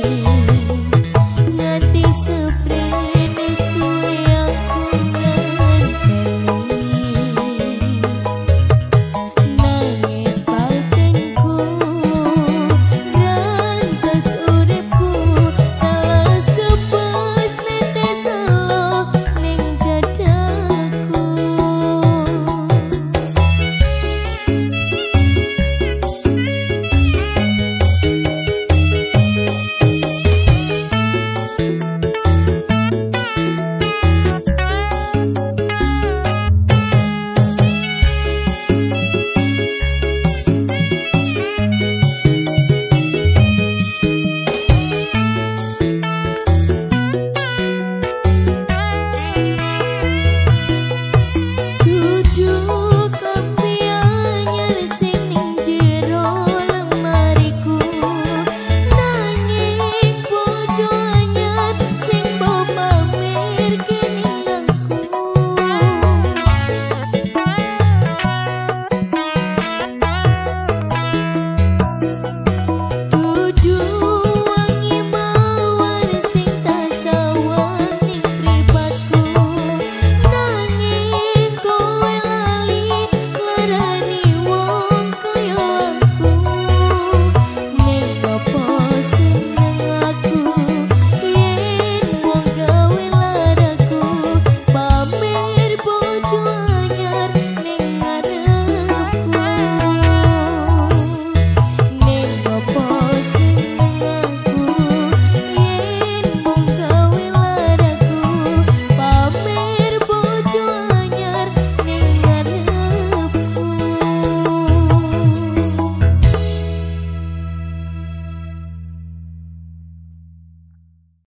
mim.